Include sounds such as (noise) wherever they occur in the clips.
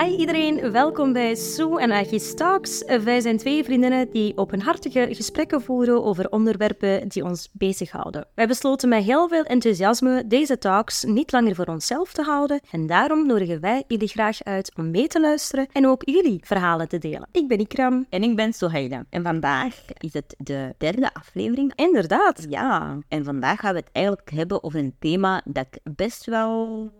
Hi iedereen, welkom bij Sue en Agis Talks. Wij zijn twee vriendinnen die openhartige gesprekken voeren over onderwerpen die ons bezighouden. Wij besloten met heel veel enthousiasme deze talks niet langer voor onszelf te houden en daarom nodigen wij jullie graag uit om mee te luisteren en ook jullie verhalen te delen. Ik ben Ikram. En ik ben Sohaila. En vandaag is het de derde aflevering. Inderdaad. Ja, en vandaag gaan we het eigenlijk hebben over een thema dat ik best wel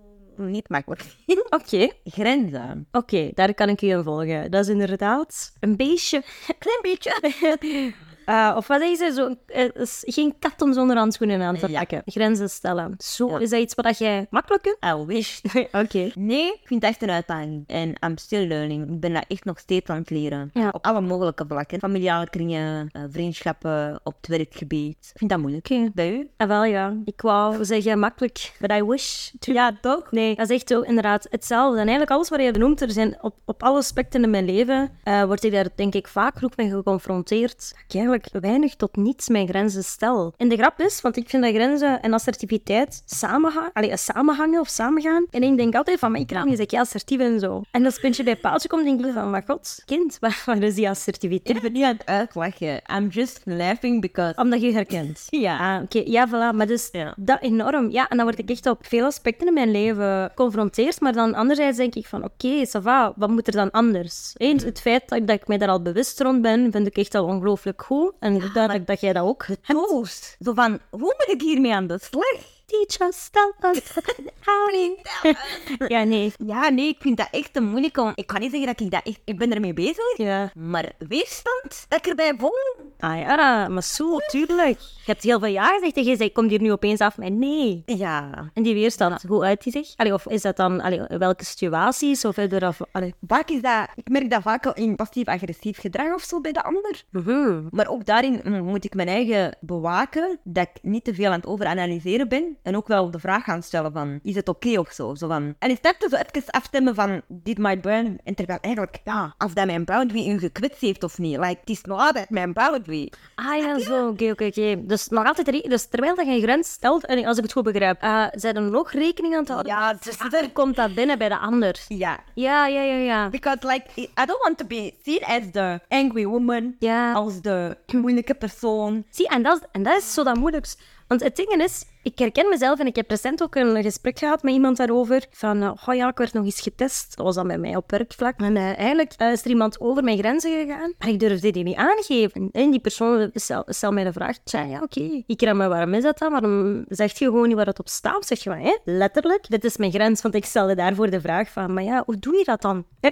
niet makkelijk. (laughs) Oké, Grenzen. oké, daar kan ik u in volgen. Dat is inderdaad een beestje, een klein beetje. (laughs) Eh, of wat is het? Zo, is geen kat om zonder handschoenen aan te Ja. pakken. Grenzen stellen. Zo, Ja. is dat iets wat jij makkelijk kunt? I wish. (laughs) Oké. Nee, ik vind het echt een uitdaging. En I'm still learning. Ik ben dat echt nog steeds aan het leren. Ja. Op alle mogelijke vlakken. Familiale kringen, eh, vriendschappen, op het werkgebied. Ik vind dat moeilijk. Oké. Bij u? Ah, wel ja. Ik wou zeggen makkelijk, but I wish. to- Ja, toch? Nee, dat is echt zo, inderdaad hetzelfde. En eigenlijk alles wat je benoemt, er zijn op, op alle aspecten in mijn leven, eh word ik daar denk ik vaak genoeg mee geconfronteerd. Dat ik eigenlijk weinig tot niets mijn grenzen stel. En de grap is, want ik vind dat grenzen en assertiviteit samenhangen, allee, samenhangen of samengaan. En ik denk altijd van, maar ik kan niet assertief en zo. En als puntje bij paaltje komt, denk ik van, maar god, kind, waar, waar is die assertiviteit? Ik ben niet aan het uitlachen. I'm just laughing because... Omdat je herkent. (laughs) Ja. Ah, oké. Ja, voilà. Maar dus Ja. dat enorm. Ja, en dan word ik echt op veel aspecten in mijn leven geconfronteerd. Maar dan anderzijds denk ik van, oké, wat moet er dan anders? Eens het feit dat, dat ik mij daar al bewust rond ben, vind ik echt al ongelooflijk goed. En duidelijk dat jij dat ook. Toast. Zo van, hoe moet ik hiermee aan de slag? Teach us, (laughs) tell us how (laughs) Ja, nee. Ja, nee, ik vind dat echt een moeilijke. om- Ik kan niet zeggen dat ik dat echt... Ik ben ermee bezig. Ja. Maar weerstand, dat ik erbij voel. Ah ja, maar zo, tuurlijk. Je hebt heel veel ja gezegd en je komt hier nu opeens af met nee. Ja. En die weerstand, hoe uit die zich? Allee, of is dat dan, allee, welke situaties? Of verder af, allee. Vaak is dat... Ik merk dat vaak al in passief-agressief gedrag of zo bij de ander. Mhm. Maar ook daarin mm, moet ik mijn eigen bewaken dat ik niet te veel aan het overanalyseren ben. En ook wel de vraag gaan stellen van, is het oké of zo? zo van, en is dat zo even afstemmen van, dit my boundary? En terwijl eigenlijk, ja, of dat mijn boundary u gekwetst heeft of niet. Like, het is nog altijd mijn boundary. Ah ja, zo, oké, oké, oké. Dus nog altijd, dus terwijl dat je een grens stelt, en als ik het goed begrijp, uh, zijn er nog rekening aan te houden? Ja, dus er komt dat binnen bij de ander. Ja. Ja, ja, ja, ja. Because like, I don't want to be seen as the angry woman. Ja. Als de moeilijke persoon. Zie, en dat, is- en dat is zo dat moeilijkst. Want het ding is, ik herken mezelf en ik heb recent ook een gesprek gehad met iemand daarover. Van, oh ja, ik werd nog eens getest. Dat was dan bij mij op werkvlak. En eh, eigenlijk eh, is er iemand over mijn grenzen gegaan. Maar ik durfde die niet aangeven. En die persoon stel, mij de vraag, tja, ja, oké. Ik raam, maar waarom is dat dan? Waarom zeg je gewoon niet waar het op staat? Zeg je van, hé, letterlijk, dit is mijn grens. Want ik stelde daarvoor de vraag van, maar ja, hoe doe je dat dan? (laughs)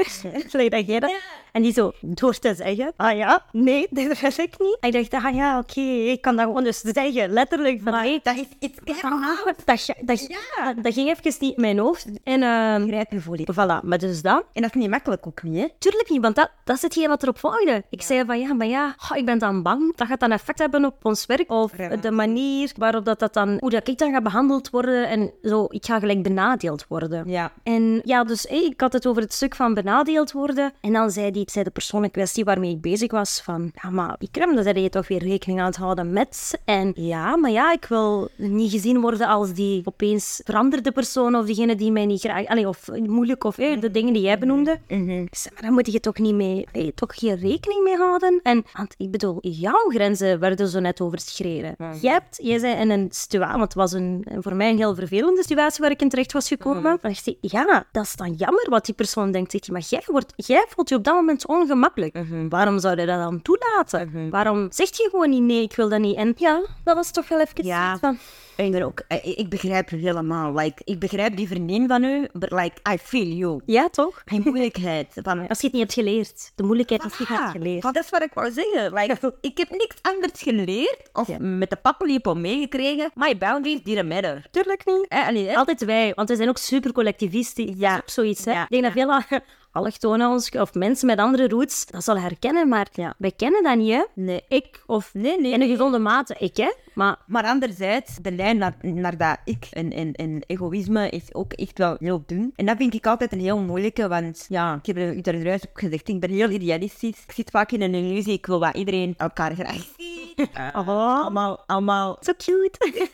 Zeg dat jij dat? En die zo, door te zeggen, ah ja, nee, (laughs) dit weet ik niet. En ik dacht, ah ja, oké, ik kan dat gewoon dus zeggen, letterlijk. Van, nee, Dat is iets Ah, dat, dat, dat ging even niet in mijn hoofd. En uh, je volledig. voilà, maar dus dat. En dat is niet makkelijk ook niet, hè? Tuurlijk niet, want dat, dat is hetgeen wat erop volgde. Ik zei van ja, maar ja, oh, ik ben dan bang. Dat gaat dan effect hebben op ons werk. Of Ja. de manier waarop dat, dat dan, hoe dat ik dan ga behandeld worden. En zo, ik ga gelijk benadeeld worden. Ja. En ja, dus ik had het over het stuk van benadeeld worden. En dan zei, die, zei de persoon in kwestie waarmee ik bezig was van... Ja, maar ik dan zei je toch weer rekening aan het houden met... En ja, maar ja, ik wil niet gezien worden als die opeens veranderde persoon of diegene die mij niet graag... Allee, of moeilijk of hé, de dingen die jij benoemde. Ik zei, maar daar moet je toch niet mee... toch geen rekening mee houden? En, want ik bedoel, jouw grenzen werden zo net overschreden. Jij, hebt, jij zei in een situatie... Want het was een, voor mij een heel vervelende situatie waar ik in terecht was gekomen. Maar ik zei, ja, dat is dan jammer wat die persoon denkt. Zeg je, maar jij, wordt, jij voelt je op dat moment ongemakkelijk. Waarom zou je dat dan toelaten? Waarom zeg je gewoon niet nee, ik wil dat niet? En ja, dat was toch wel even Ja. iets van... Ik ben ook. Ik, ik begrijp het helemaal. Like, ik begrijp die vriendin van u, but like, I feel you. Ja, toch? (laughs) Die moeilijkheid. Van, Als je het niet hebt geleerd. De moeilijkheid als je het niet hebt geleerd. dat is wat ik wou zeggen. Like, ik heb niks anders geleerd of met de pappenlepel meegekregen. My boundaries didn't matter. Tuurlijk niet. Eh, allee? Altijd wij, want we zijn ook super collectivistisch. Ja. Ook zoiets, hè. Ja. Ik denk dat veel (laughs) allochtonen of mensen met andere roots dat zullen herkennen, maar ja, wij kennen dat niet, hè. Nee. Ik, of Nee, nee. in een gezonde mate, ik, hè. Maar Maar anderzijds, de lijn naar, naar dat ik en, en, en egoïsme is ook echt wel heel dun. En dat vind ik altijd een heel moeilijke, want ja, ik heb het er ook gezegd, ik ben heel idealistisch. Ik zit vaak in een illusie, ik wil dat iedereen elkaar graag ziet. Oh, Allemaal, allemaal so cute.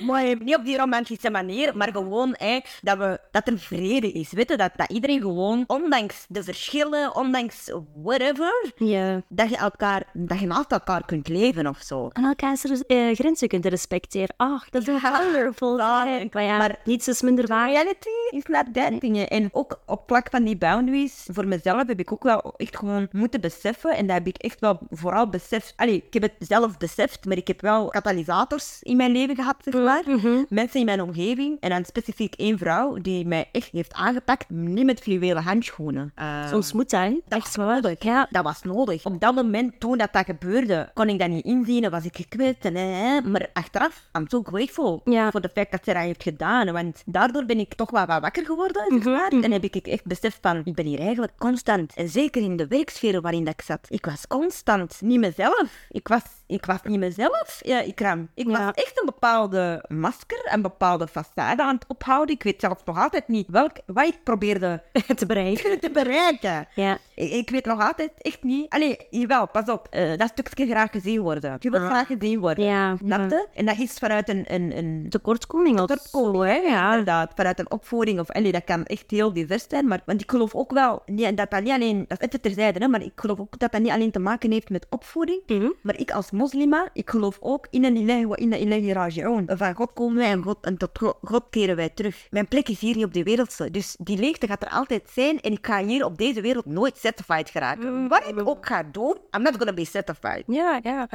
(laughs) Maar niet op die romantische manier, maar gewoon hè, dat, we, dat er vrede is. Weet je, dat, dat iedereen gewoon, ondanks de verschillen, ondanks whatever, ja. dat je, elkaar, dat je naast elkaar kunt leven of zo. En elkaars eh, grenzen kunt respecteren. Ah, dat is wonderful. Ja, Maar ja, maar- niets is minder waar. Reality is not that dingen. En ook op vlak van die boundaries, voor mezelf heb ik ook wel echt gewoon moeten beseffen. En dat heb ik echt wel vooral beseft. Allee, ik heb het zelf beseft, maar ik heb wel katalysators in mijn leven gehad, zeg maar. Mhm. Mensen in mijn omgeving. En dan specifiek één vrouw die mij echt heeft aangepakt, niet met fluwelen handschoenen. Eh, Soms moet dat, hè. dat Echt was nodig. Ja. Dat was nodig. Op dat moment, toen dat, dat gebeurde, kon ik dat niet inzien. en was ik gekwetst. En, eh, eh, maar achteraf, I'm so grateful Ja. voor de feit dat ze dat heeft gedaan. Want daardoor ben ik toch wel wat wakker geworden. zeg Mhm, maar. mhm. En heb ik echt beseft van, ik ben hier eigenlijk constant. En zeker in de werksfeer waarin dat ik zat. Ik was constant niet mezelf. Ik was, ik was niet mezelf. Ja, ik, ram. ik Ja. was echt een bepaalde masker, een bepaalde façade aan het ophouden. Ik weet zelfs nog altijd niet welk, wat ik probeerde (laughs) Te bereiken. (laughs) te bereiken. Ja. Ik, ik weet nog altijd echt niet. Allee, jawel, pas op. eh, dat stukje graag gezien worden. Je wilt graag gezien worden. Ja. Snap je? En dat is vanuit een, een, een Tekortkoming of tekortkoming, hè? Ja, inderdaad. Vanuit een opvoeding of... Allee, dat kan echt heel divers zijn. Maar, want ik geloof ook wel... Nee, dat dat niet alleen... Dat is even terzijde, hè. Maar ik geloof ook dat dat niet alleen te maken heeft met opvoeding. Mhm. Maar ik als moslima, ik geloof ook in een wa inna ilahi raji'un. Van God komen wij en, God, en tot God, keren wij terug. Mijn plek is hier niet op de wereld. zo. Dus die leegte gaat er altijd zijn. En ik ga hier op deze wereld nooit certified geraken. Wat ik ook ga doen, I'm not gonna be certified. Ja, ja.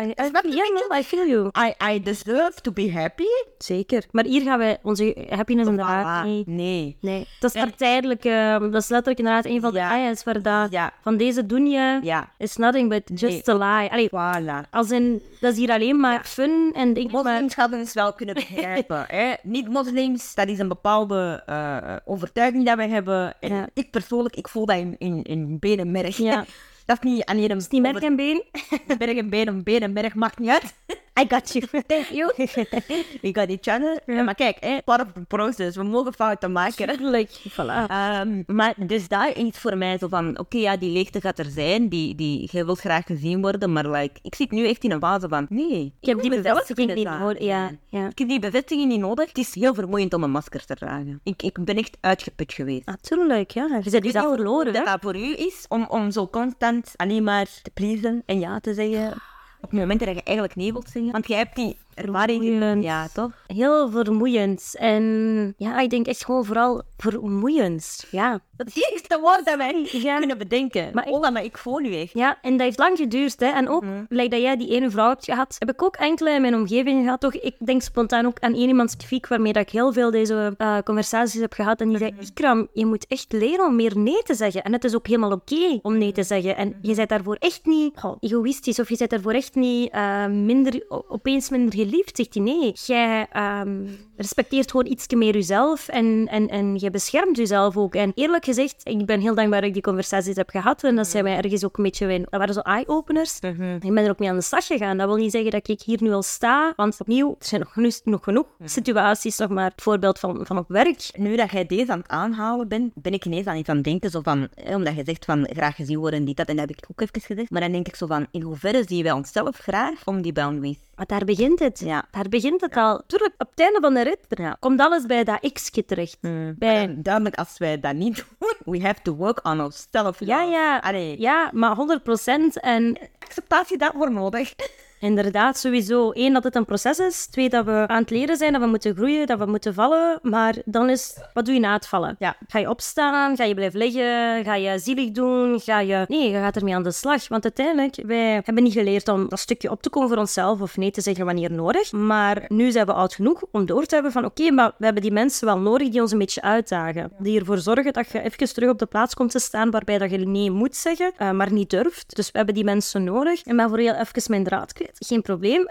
I, feel you. I, I deserve to be happy. Zeker. Maar hier gaan wij onze happiness inderdaad niet... Nee. Nee, dat is maar tijdelijk. eh, dat is letterlijk inderdaad een van de lies waar dat... Van deze doen je... It's nothing but just a lie. Allee, Voilà. als in... Dat is hier alleen maar fun en maar... Moslims hadden het wel kunnen begrijpen. (laughs) hè? Niet-moslims, dat is een bepaalde eh, overtuiging dat we hebben. En Ja. ik persoonlijk, ik voel dat in, in, in been en merg. Ja. (laughs) Dat is niet aan een Die merk en been. (laughs) Berg en been, een been en merg, maakt niet uit. I got you. (laughs) Thank you. (laughs) We got each other. Ja, maar kijk, hè, part of the process. We mogen fouten maken. (laughs) Like, voilà. Ehm, maar dus daar is voor mij zo van, oké, ja, die leegte gaat er zijn, die, die, je wilt graag gezien worden, maar like, ik zit nu echt in een fase van, nee, Ik heb die bevestiging niet nodig. Ja, ja. Ik heb die bevestiging niet nodig. Het is heel vermoeiend om een masker te dragen. Ik, ik ben echt uitgeput geweest. Natuurlijk, ja. Je bent dus verloren, dat dat voor u is om, om zo constant alleen maar te pleasen en ja te zeggen op momenten dat je eigenlijk nee wilt zeggen. Want jij hebt die ervaring. Vermoeiend. Ja, toch? Heel vermoeiend. En ja, ik denk echt gewoon vooral vermoeiend. Ja. Dat is het eerste woord dat wij Ja. kunnen bedenken. Maar Maar ik- Ola, maar ik voel nu echt. Ja, en dat heeft lang geduurd. Hè. En ook, Mhm. lijkt dat jij die ene vrouw hebt gehad, heb ik ook enkele in mijn omgeving gehad. Toch, ik denk spontaan ook aan één iemand specifiek waarmee dat ik heel veel deze eh, conversaties heb gehad. En die zei, Mhm. Ikram, je moet echt leren om meer nee te zeggen. En het is ook helemaal oké om nee te zeggen. En je bent daarvoor echt niet egoïstisch of je bent daarvoor echt niet eh, minder, opeens minder geliefd. Zegt hij, nee, jij ehm, respecteert gewoon iets meer jezelf en, en, en je beschermt jezelf ook. En eerlijk gezegd, ik ben heel dankbaar dat ik die conversaties heb gehad. En dat zijn mij ergens ook een beetje... wijn- Dat waren zo eye-openers. Ik ben er ook mee aan de slag gegaan. Dat wil niet zeggen dat ik hier nu al sta. Want opnieuw, er zijn nog, genoeg- nog genoeg situaties, nog maar het voorbeeld van, van op werk. Nu dat jij deze aan het aanhalen bent, ben ik ineens aan iets aan het denken. Zo van, eh, omdat je zegt van graag gezien worden en dit, dat. En dat heb ik ook even gezegd. Maar dan denk ik zo van, in hoeverre zien wij onszelf graag om die boundaries? Maar daar begint het. Ja. Daar begint het al. Tuurlijk, op het einde van de rit Ja. komt alles bij dat x terecht. Bij... Maar duidelijk, als wij dat niet (laughs) doen, we have to work on ourselves. Ja, ja. Allee, Ja, maar 100% en acceptatie daarvoor nodig. (laughs) Inderdaad, sowieso. Eén, dat het een proces is. Twee, dat we aan het leren zijn, dat we moeten groeien, dat we moeten vallen. Maar dan is, wat doe je na het vallen? Ja. Ga je opstaan? Ga je blijven liggen? Ga je zielig doen? Ga je... Nee, je gaat ermee aan de slag. Want uiteindelijk, wij hebben niet geleerd om dat stukje op te komen voor onszelf of nee te zeggen wanneer nodig. Maar nu zijn we oud genoeg om door te hebben van oké, maar we hebben die mensen wel nodig die ons een beetje uitdagen. Die ervoor zorgen dat je even terug op de plaats komt te staan waarbij dat je nee moet zeggen, eh, maar niet durft. Dus we hebben die mensen nodig. En ben voor heel even mijn draad kwijt. Geen probleem.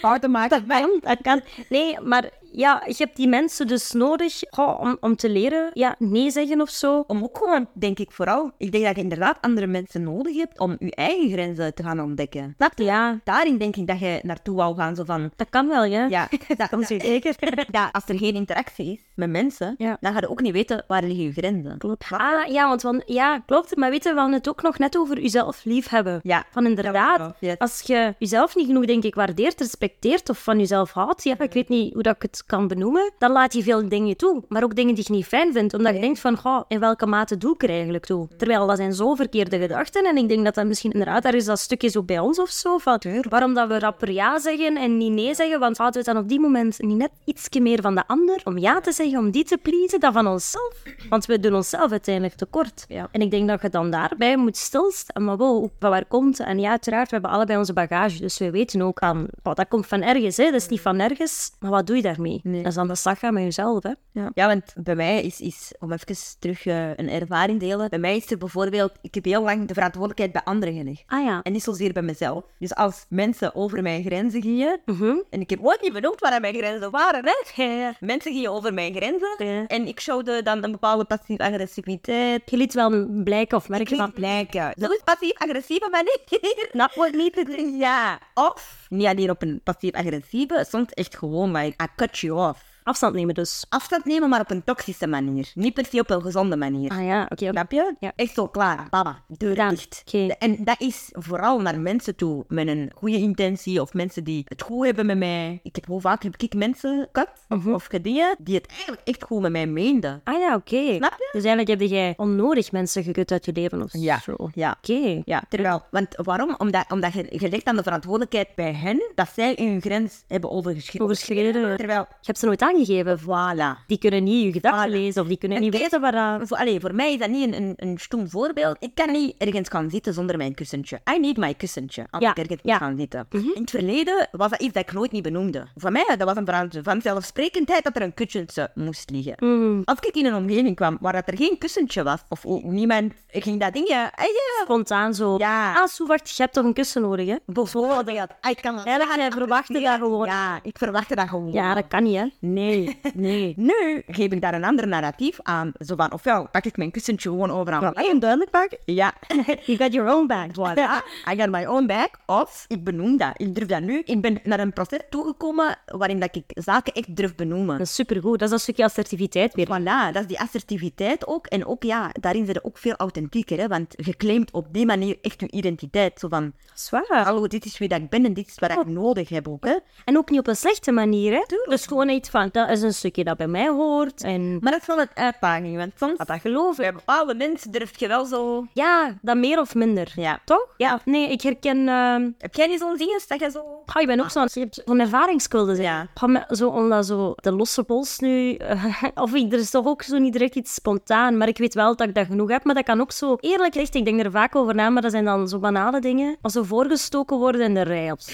Fouten maken. (laughs) Dat dat kan. Nee, maar ja, je hebt die mensen dus nodig om, om te leren ja, nee zeggen of zo. Om ook gewoon, denk ik vooral, ik denk dat je inderdaad andere mensen nodig hebt om je eigen grenzen te gaan ontdekken. Snap je? Ja, Daarin denk ik dat je naartoe wou gaan, zo van... dat kan wel, ja. Ja, (laughs) dat, kan (laughs) zeker. (laughs) dat als er geen interactie is met mensen, Ja. dan ga je ook niet weten waar liggen je grenzen. Klopt. Ah, ja, want van, ja, klopt. Maar weet je, we hadden het ook nog net over jezelf liefhebben. Ja. Van inderdaad, Ja, als je jezelf niet genoeg, denk ik, waardeert, respecteert of van jezelf houdt, ja, ik weet niet hoe dat ik het kan benoemen, dan laat je veel dingen toe. Maar ook dingen die je niet fijn vindt, omdat je denkt van, goh, in welke mate doe ik er eigenlijk toe? Terwijl dat zijn zo verkeerde gedachten en ik denk dat dat misschien inderdaad, daar is dat stukje zo bij ons of zo, van waarom dat we rapper ja zeggen en niet nee zeggen, want houden we het dan op die moment niet net ietsje meer van de ander, om ja te zeggen, om die te pleasen, dan van onszelf. Want we doen onszelf uiteindelijk tekort. Ja. En ik denk dat je dan daarbij moet stilstaan. Maar wow, van waar komt het? En ja, uiteraard, we hebben allebei onze bagage. Dus we weten ook aan, oh, dat komt van ergens. Hè? Dat is niet van nergens. Maar wat doe je daarmee? Nee. Dat is aan de slag gaan met jezelf. Hè? Ja. ja, want bij mij is, is om even terug eh, een ervaring te delen. Bij mij is er bijvoorbeeld, ik heb heel lang de verantwoordelijkheid bij anderen gelegd. Ah ja. En niet zozeer bij mezelf. Dus als mensen over mijn grenzen gingen, Mhm. en ik heb ooit niet benoemd waar mijn grenzen waren, hè? Ja. Mensen gingen over mijn grenzen. Ja. En ik showde dan een bepaalde passief-agressiviteit. Je liet wel blijken of merken van... blijken. Zo is passief-agressieve manier. Dat wordt niet (laughs) te Ja. Of, niet alleen op een passief-agressieve, soms echt gewoon, like, I cut you off. Afstand nemen dus. Afstand nemen, maar op een toxische manier. Niet per se op een gezonde manier. Ah ja, oké. Snap je? Ja. Echt zo klaar. Baba, deur dicht. Oké. En dat is vooral naar mensen toe met een goede intentie of mensen die het goed hebben met mij. Ik heb hoe vaak heb ik mensen gekut Mhm. of gedingen die het eigenlijk echt goed met mij meenden. Ah ja, oké. Snap je? Dus eigenlijk heb jij onnodig mensen gekut uit je leven of Ja. zo. Oké. Ja. Ja, terwijl, want waarom? Omdat, omdat je, je legt dan de verantwoordelijkheid bij hen dat zij hun grens hebben overgeschreden. Overschreden. Terwijl, Je hebt ze nooit aangegeven. Voilà. Die kunnen niet je gedachten Voilà. lezen of die kunnen En niet weten waar. Voor, allee, voor mij is dat niet een, een, een stoem voorbeeld. Ik kan niet ergens gaan zitten zonder mijn kussentje. I need my kussentje als Ja, ik ergens ja. moet gaan zitten. In het verleden was dat iets dat ik nooit niet benoemde. Voor mij dat was een verhaal van zelfsprekendheid dat er een kussentje moest liggen. Mm. Als ik in een omgeving kwam waar dat er geen kussentje was, of niemand ging dat dingetje... Ah, ja, Spontaan zo. Ja. Ah, wacht, je hebt toch een kussen nodig, hè? bijvoorbeeld. Ja, ik kan dat Ja, dan ga je verwachten dat gewoon. Ja, ik verwachtte dat gewoon. Ja, dat kan niet, hè? Nee, (laughs) nee. Nu geef ik daar een ander narratief aan. Zo van, ofwel pak ik mijn kussentje gewoon overal. Kan je hem duidelijk maken? Ja. (laughs) You got your own bag. Ja, (laughs) I got my own bag. Of ik benoem dat. Ik durf dat nu. Ik ben naar een proces toegekomen waarin dat ik zaken echt durf benoemen. Dat is supergoed. Dat is dat stukje assertiviteit weer. Voilà, dat is die assertiviteit ook. En ook, ja, daarin ze ook veel authentieker. Hè? Want je claimt op die manier echt je identiteit. Zo van, Zwaar. hallo, dit is wie dat ik ben en dit is wat ik nodig heb ook. Hè? En ook niet op een slechte manier, hè? Dus gewoon iets van, dat is een stukje dat bij mij hoort. En Maar dat is wel een uitdaging. Want soms, dat geloof bij ik. bepaalde mensen durf je wel zo... Ja, dat meer of minder. Ja. Toch? Ja. Nee, ik herken... ehm Heb jij niet zo'n zin dat je zo... Goh, je bent ook zo'n, je hebt zo'n ervaringskunde. zeg. Ja. Zo, omdat zo de losse pols nu... eh, (laughs) of ik- er is toch ook zo niet direct iets spontaan. Maar ik weet wel dat ik dat genoeg heb. Maar dat kan ook zo... Eerlijk gezegd, ik denk er vaak over na. Maar dat zijn dan zo banale dingen. Als zo voorgestoken worden in de rij of zo.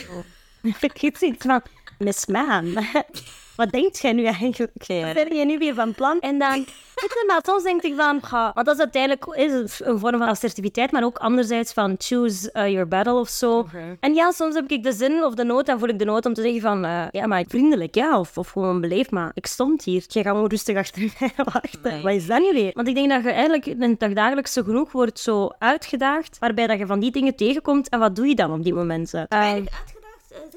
(laughs) ik zoiets van... Miss Man. (laughs) Wat denkt jij nu eigenlijk? Wat ben je nu weer van plan? En dan... Weet maar soms denk ik van... ga- Want dat is uiteindelijk is een vorm van assertiviteit. Maar ook anderzijds van choose uh, your battle of zo. En ja, soms heb ik de zin of de nood. Dan voel ik de nood om te zeggen van... eh, ja, maar vriendelijk, ja. Of, of gewoon beleefd. Maar ik stond hier. Je gaat gewoon rustig achter (laughs) mij wachten. Nee. Wat is dat nu weer? Want ik denk dat je eigenlijk in het dagdagelijks zo genoeg wordt zo uitgedaagd. Waarbij dat je van die dingen tegenkomt. En wat doe je dan op die momenten? Eh,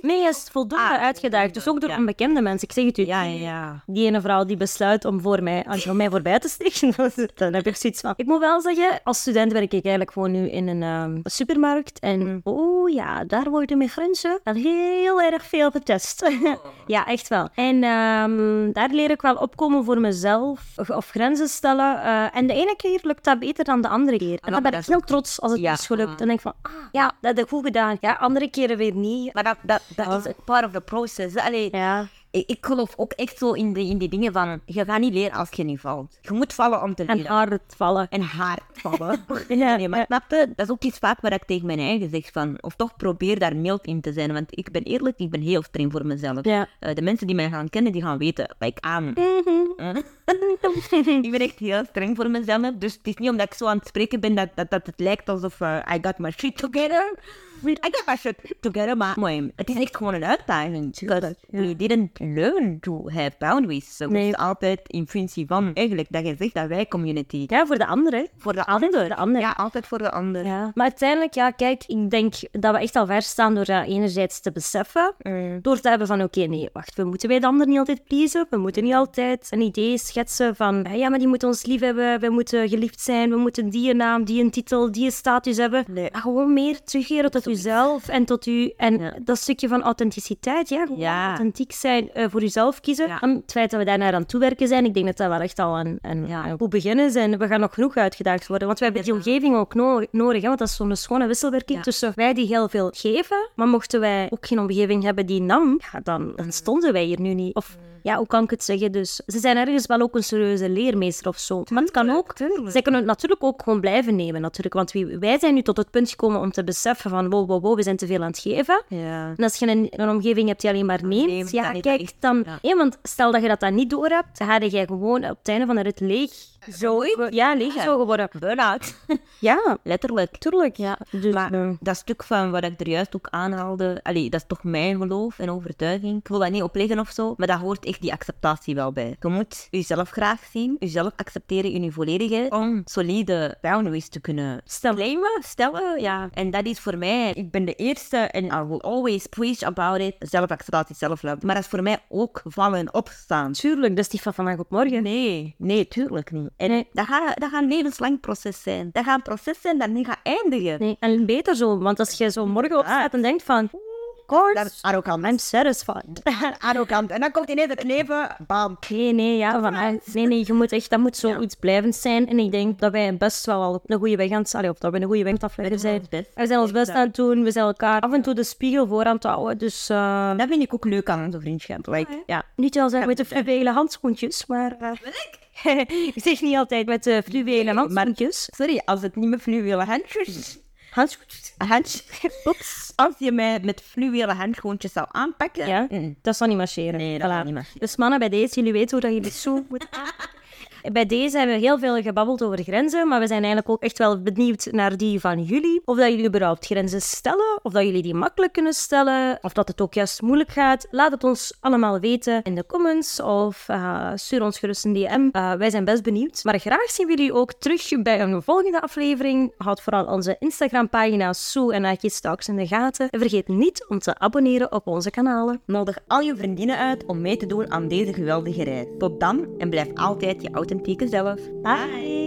Nee, hij is voldoende Ah, uitgedaagd. Dus ook door ja. onbekende mensen. Ik zeg het u. Ja, ja. Die ene vrouw die besluit om voor mij, als om mij voorbij te steken, (laughs) dan heb ik zoiets van... Ik moet wel zeggen, als student werk ik eigenlijk gewoon nu in een ehm, supermarkt. En oh ja, daar worden met grenzen al heel erg veel getest. (laughs) ja, echt wel. En ehm, daar leer ik wel opkomen voor mezelf. Of, grenzen stellen. Eh, en de ene keer lukt dat beter dan de andere keer. En dan ben ik heel trots als het is gelukt. Dan denk ik van, ah, ja, dat heb ik goed gedaan. Ja, andere keren weer niet. Maar dat, dat, dat is part of the process. Allee, Ja. ik, ik geloof ook echt zo in, de, in die dingen van... Je gaat niet leren als je niet valt. Je moet vallen om te En leren. hard vallen. En hard vallen. (laughs) Ja, nee, maar snap je? Dat is ook iets vaak waar ik tegen mijn eigen zeg van... Of toch probeer daar mild in te zijn. Want ik ben eerlijk, ik ben heel streng voor mezelf. Ja. Eh, de mensen die mij gaan kennen, die gaan weten ik aan... Mhm. Hm? Ik ben echt heel streng voor mezelf. Dus het is niet omdat ik zo aan het spreken ben dat, dat, dat het lijkt alsof uh, I got my shit together. I got my shit together, maar mooi. Het is echt gewoon een uitdaging. Because we didn't learn to have boundaries. So Nee. Het is altijd in functie van eigenlijk dat je zegt dat wij community. Ja, voor de anderen. Voor de ander. voor de ander. Ja, altijd voor de ander. Ja. Maar uiteindelijk, ja, kijk, ik denk dat we echt al ver staan door dat enerzijds te beseffen. Door te hebben van, oké, nee, wacht, we moeten wij de ander niet altijd pleasen. We moeten niet altijd een idee schetsen van, ja, maar die moet ons lief hebben. We moeten geliefd zijn. We moeten die een naam, die een titel, die een status hebben. Nee. Maar gewoon meer terugkeren tot uzelf en tot u. En Ja. dat stukje van authenticiteit, ja. Authentiek zijn, eh, voor uzelf kiezen. Ja. En het feit dat we daar naar aan toewerken zijn, ik denk dat dat wel echt al een, een, Ja. een goed begin is. En we gaan nog genoeg uitgedaagd worden. Want we hebben die omgeving ook no- nodig. Hè? Want dat is zo'n schone wisselwerking tussen wij die heel veel geven. Maar mochten wij ook geen omgeving hebben die nam, ja, dan, dan stonden wij hier nu niet. Of ja, hoe kan ik het zeggen? Dus ze zijn ergens wel ook een serieuze leermeester of zo. Maar het kan ook. Zij kunnen het natuurlijk ook gewoon blijven nemen, natuurlijk. Want wie- wij zijn nu tot het punt gekomen om te beseffen van wow, wow, wow, we zijn te veel aan het geven. Ja. En als je een, een omgeving hebt die alleen maar neemt, neemt, ja, dan dat kijk, dan... ja. want stel dat je dat dan niet door hebt, dan ga je gewoon op het einde van de rit leeg. Zo, ja, leeg zo geworden. Burn-out. (laughs) Ja, Letterlijk. tuurlijk. Ja, dus, Maar dat stuk van wat ik er juist ook aanhaalde, allee, dat is toch mijn geloof en overtuiging. Ik wil dat niet opleggen of zo, maar daar hoort echt die acceptatie wel bij. Je moet jezelf graag zien, jezelf accepteren in je volledigheid, om solide boundaries te kunnen stellen. stellen ja. En dat is voor mij, ik ben de eerste en I will always preach about it, zelfacceptatie, self-love. Maar dat is voor mij ook vallen en opstaan. tuurlijk, dat is niet van vandaag op morgen. Nee, nee, tuurlijk niet. En Nee. dat, gaat, dat gaat een levenslang proces zijn. Dat gaat een proces zijn dat niet gaat eindigen. Nee, en beter zo, want als je zo morgen opstaat en denkt van... Dat Course, is arrogant. I'm satisfied. (laughs) arrogant. En dan komt ineens het leven, bam. Nee, nee, ja, van, ah, nee, nee, je moet echt, dat moet zoiets blijvend zijn. En ik denk dat wij best wel al op een goede weg aan het allee, of dat we een goede weg aan het afleggen zijn. We zijn ons best aan het doen, we zijn elkaar af en toe de spiegel voor aan het houden. Dus eh, Dat vind ik ook leuk aan onze vriendschap. Like, ja. niet wel zeggen met de fluwelen handschoentjes, maar... eh, (laughs) ik zeg niet altijd met de fluwelen handschoentjes. Sorry, als het niet met fluwelen handschoentjes... Handschoentjes? (laughs) Als je mij met fluwelen handschoentjes zou aanpakken... Ja, Mm. dat zal niet marcheren. Nee, dat Voilà. niet marcheren. Dus mannen, bij deze, jullie weten hoe dat jullie zo moeten... (laughs) Bij deze hebben we heel veel gebabbeld over grenzen, maar we zijn eigenlijk ook echt wel benieuwd naar die van jullie. Of dat jullie überhaupt grenzen stellen, of dat jullie die makkelijk kunnen stellen, of dat het ook juist moeilijk gaat. Laat het ons allemaal weten in de comments of eh, stuur ons gerust een DM. Eh, wij zijn best benieuwd. Maar graag zien we jullie ook terug bij een volgende aflevering. Houd vooral onze Instagram-pagina Sue en Aki Stocks in de gaten. En vergeet niet om te abonneren op onze kanalen. Nodig al je vriendinnen uit om mee te doen aan deze geweldige reis. Tot dan en blijf altijd je and take a shower. Bye. Bye.